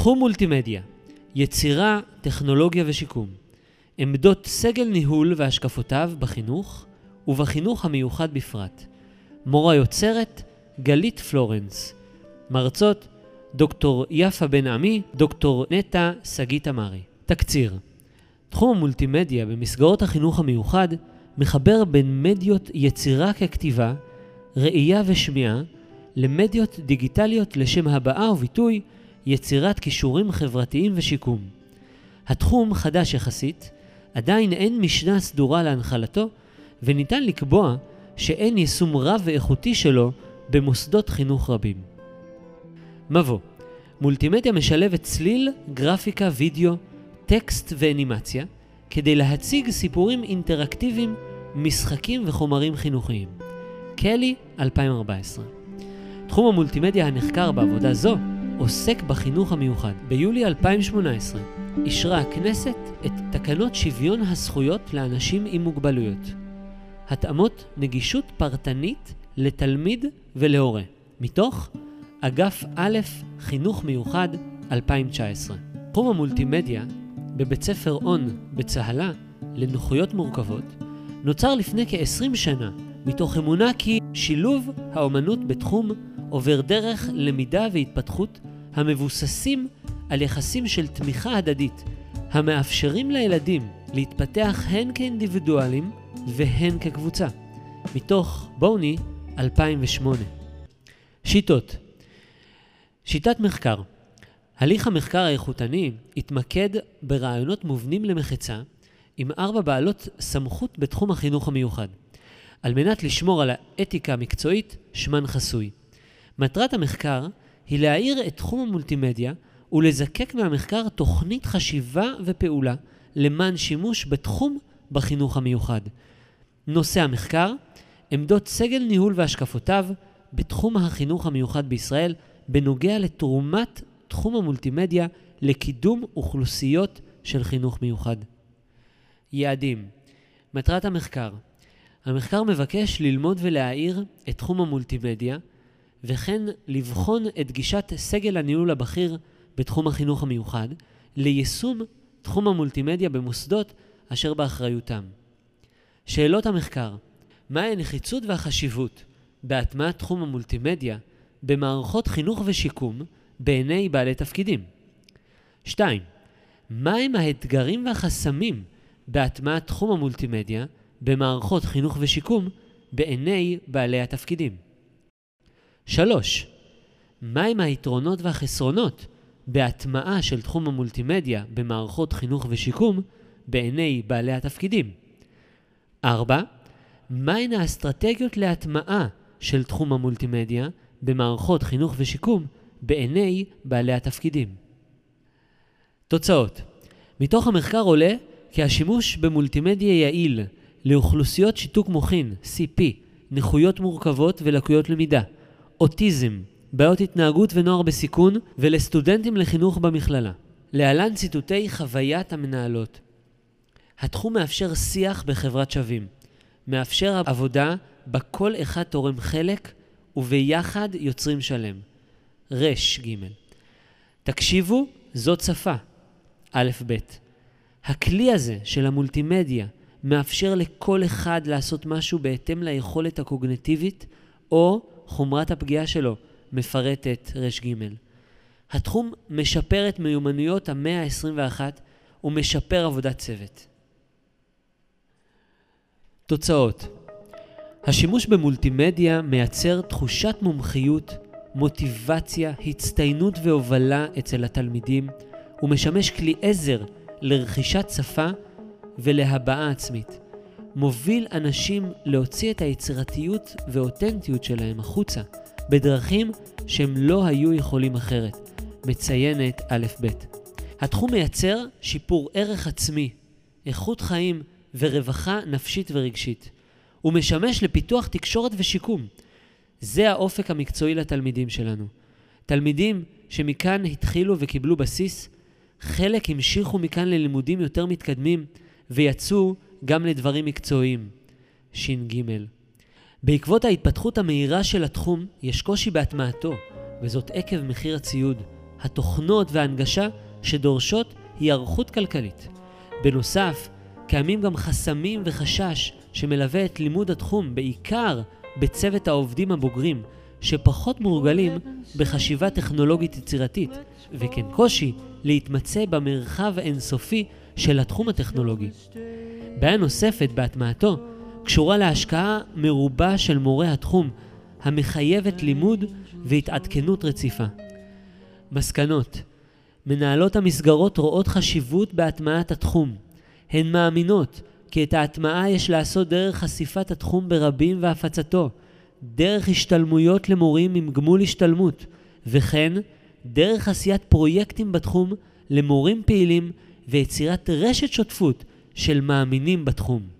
תחום מולטימדיה, יצירה, טכנולוגיה ושיקום. עמדות סגל ניהול והשקפותיו בחינוך, ובחינוך המיוחד בפרט. מורה יוצרת, גלית פלורנס. מרצות, דוקטור יפה בן עמי, דוקטור נטע שגית אמרי. תקציר תחום המולטימדיה במסגרות החינוך המיוחד מחבר בין מדיות יצירה ככתיבה, ראייה ושמיעה, למדיות דיגיטליות לשם הבעה וביטוי, יצירת כישורים חברתיים ושיקום. התחום חדש יחסית, עדיין אין משנה סדורה להנחלתו, וניתן לקבוע שאין יישום רב ואיכותי שלו במוסדות חינוך רבים. מבוא מולטימדיה משלבת צליל, גרפיקה, וידאו, טקסט ואנימציה, כדי להציג סיפורים אינטראקטיביים, משחקים וחומרים חינוכיים. קלי, 2014. תחום המולטימדיה הנחקר בעבודה זו עוסק בחינוך המיוחד. ביולי 2018 אישרה הכנסת את תקנות שוויון הזכויות לאנשים עם מוגבלויות. התאמות נגישות פרטנית לתלמיד ולהורה, מתוך אגף א' חינוך מיוחד 2019. תחום המולטימדיה בבית ספר און בצהלה לנוחויות מורכבות נוצר לפני כ-20 שנה מתוך אמונה כי שילוב האומנות בתחום עובר דרך למידה והתפתחות המבוססים על יחסים של תמיכה הדדית, המאפשרים לילדים להתפתח הן כאינדיבידואלים והן כקבוצה. מתוך בוני 2008. שיטות שיטת מחקר הליך המחקר האיכותני התמקד ברעיונות מובנים למחצה עם ארבע בעלות סמכות בתחום החינוך המיוחד, על מנת לשמור על האתיקה המקצועית, שמן חסוי. מטרת המחקר היא להאיר את תחום המולטימדיה ולזקק מהמחקר תוכנית חשיבה ופעולה למען שימוש בתחום בחינוך המיוחד. נושא המחקר, עמדות סגל ניהול והשקפותיו בתחום החינוך המיוחד בישראל בנוגע לתרומת תחום המולטימדיה לקידום אוכלוסיות של חינוך מיוחד. יעדים מטרת המחקר המחקר מבקש ללמוד ולהאיר את תחום המולטימדיה וכן לבחון את גישת סגל הניהול הבכיר בתחום החינוך המיוחד ליישום תחום המולטימדיה במוסדות אשר באחריותם. שאלות המחקר מהי הנחיצות והחשיבות בהטמעת תחום המולטימדיה במערכות חינוך ושיקום בעיני בעלי תפקידים? 2. מהם האתגרים והחסמים בהטמעת תחום המולטימדיה במערכות חינוך ושיקום בעיני בעלי התפקידים? 3. מהם היתרונות והחסרונות בהטמעה של תחום המולטימדיה במערכות חינוך ושיקום בעיני בעלי התפקידים? 4. מהן האסטרטגיות להטמעה של תחום המולטימדיה במערכות חינוך ושיקום בעיני בעלי התפקידים? תוצאות מתוך המחקר עולה כי השימוש במולטימדיה יעיל לאוכלוסיות שיתוק מוחין, CP, נכויות מורכבות ולקויות למידה, אוטיזם, בעיות התנהגות ונוער בסיכון, ולסטודנטים לחינוך במכללה. להלן ציטוטי חוויית המנהלות. התחום מאפשר שיח בחברת שווים. מאפשר עבודה בה כל אחד תורם חלק וביחד יוצרים שלם. רש ג' תקשיבו, זאת שפה. א' ב' הכלי הזה של המולטימדיה מאפשר לכל אחד לעשות משהו בהתאם ליכולת הקוגנטיבית או חומרת הפגיעה שלו, מפרטת ר"ג. התחום משפר את מיומנויות המאה ה-21 ומשפר עבודת צוות. תוצאות השימוש במולטימדיה מייצר תחושת מומחיות, מוטיבציה, הצטיינות והובלה אצל התלמידים, ומשמש כלי עזר לרכישת שפה ולהבעה עצמית. מוביל אנשים להוציא את היצירתיות ואותנטיות שלהם החוצה, בדרכים שהם לא היו יכולים אחרת, מציינת א' ב'. התחום מייצר שיפור ערך עצמי, איכות חיים ורווחה נפשית ורגשית. הוא משמש לפיתוח תקשורת ושיקום. זה האופק המקצועי לתלמידים שלנו. תלמידים שמכאן התחילו וקיבלו בסיס, חלק המשיכו מכאן ללימודים יותר מתקדמים ויצאו גם לדברים מקצועיים. ש"ג בעקבות ההתפתחות המהירה של התחום, יש קושי בהטמעתו, וזאת עקב מחיר הציוד, התוכנות וההנגשה שדורשות היערכות כלכלית. בנוסף, קיימים גם חסמים וחשש שמלווה את לימוד התחום, בעיקר בצוות העובדים הבוגרים, שפחות מורגלים בחשיבה טכנולוגית יצירתית, וכן קושי להתמצא במרחב האינסופי של התחום הטכנולוגי. בעיה נוספת בהטמעתו קשורה להשקעה מרובה של מורי התחום, המחייבת לימוד והתעדכנות רציפה. מסקנות מנהלות המסגרות רואות חשיבות בהטמעת התחום. הן מאמינות כי את ההטמעה יש לעשות דרך חשיפת התחום ברבים והפצתו, דרך השתלמויות למורים עם גמול השתלמות, וכן דרך עשיית פרויקטים בתחום למורים פעילים ויצירת רשת שותפות של מאמינים בתחום.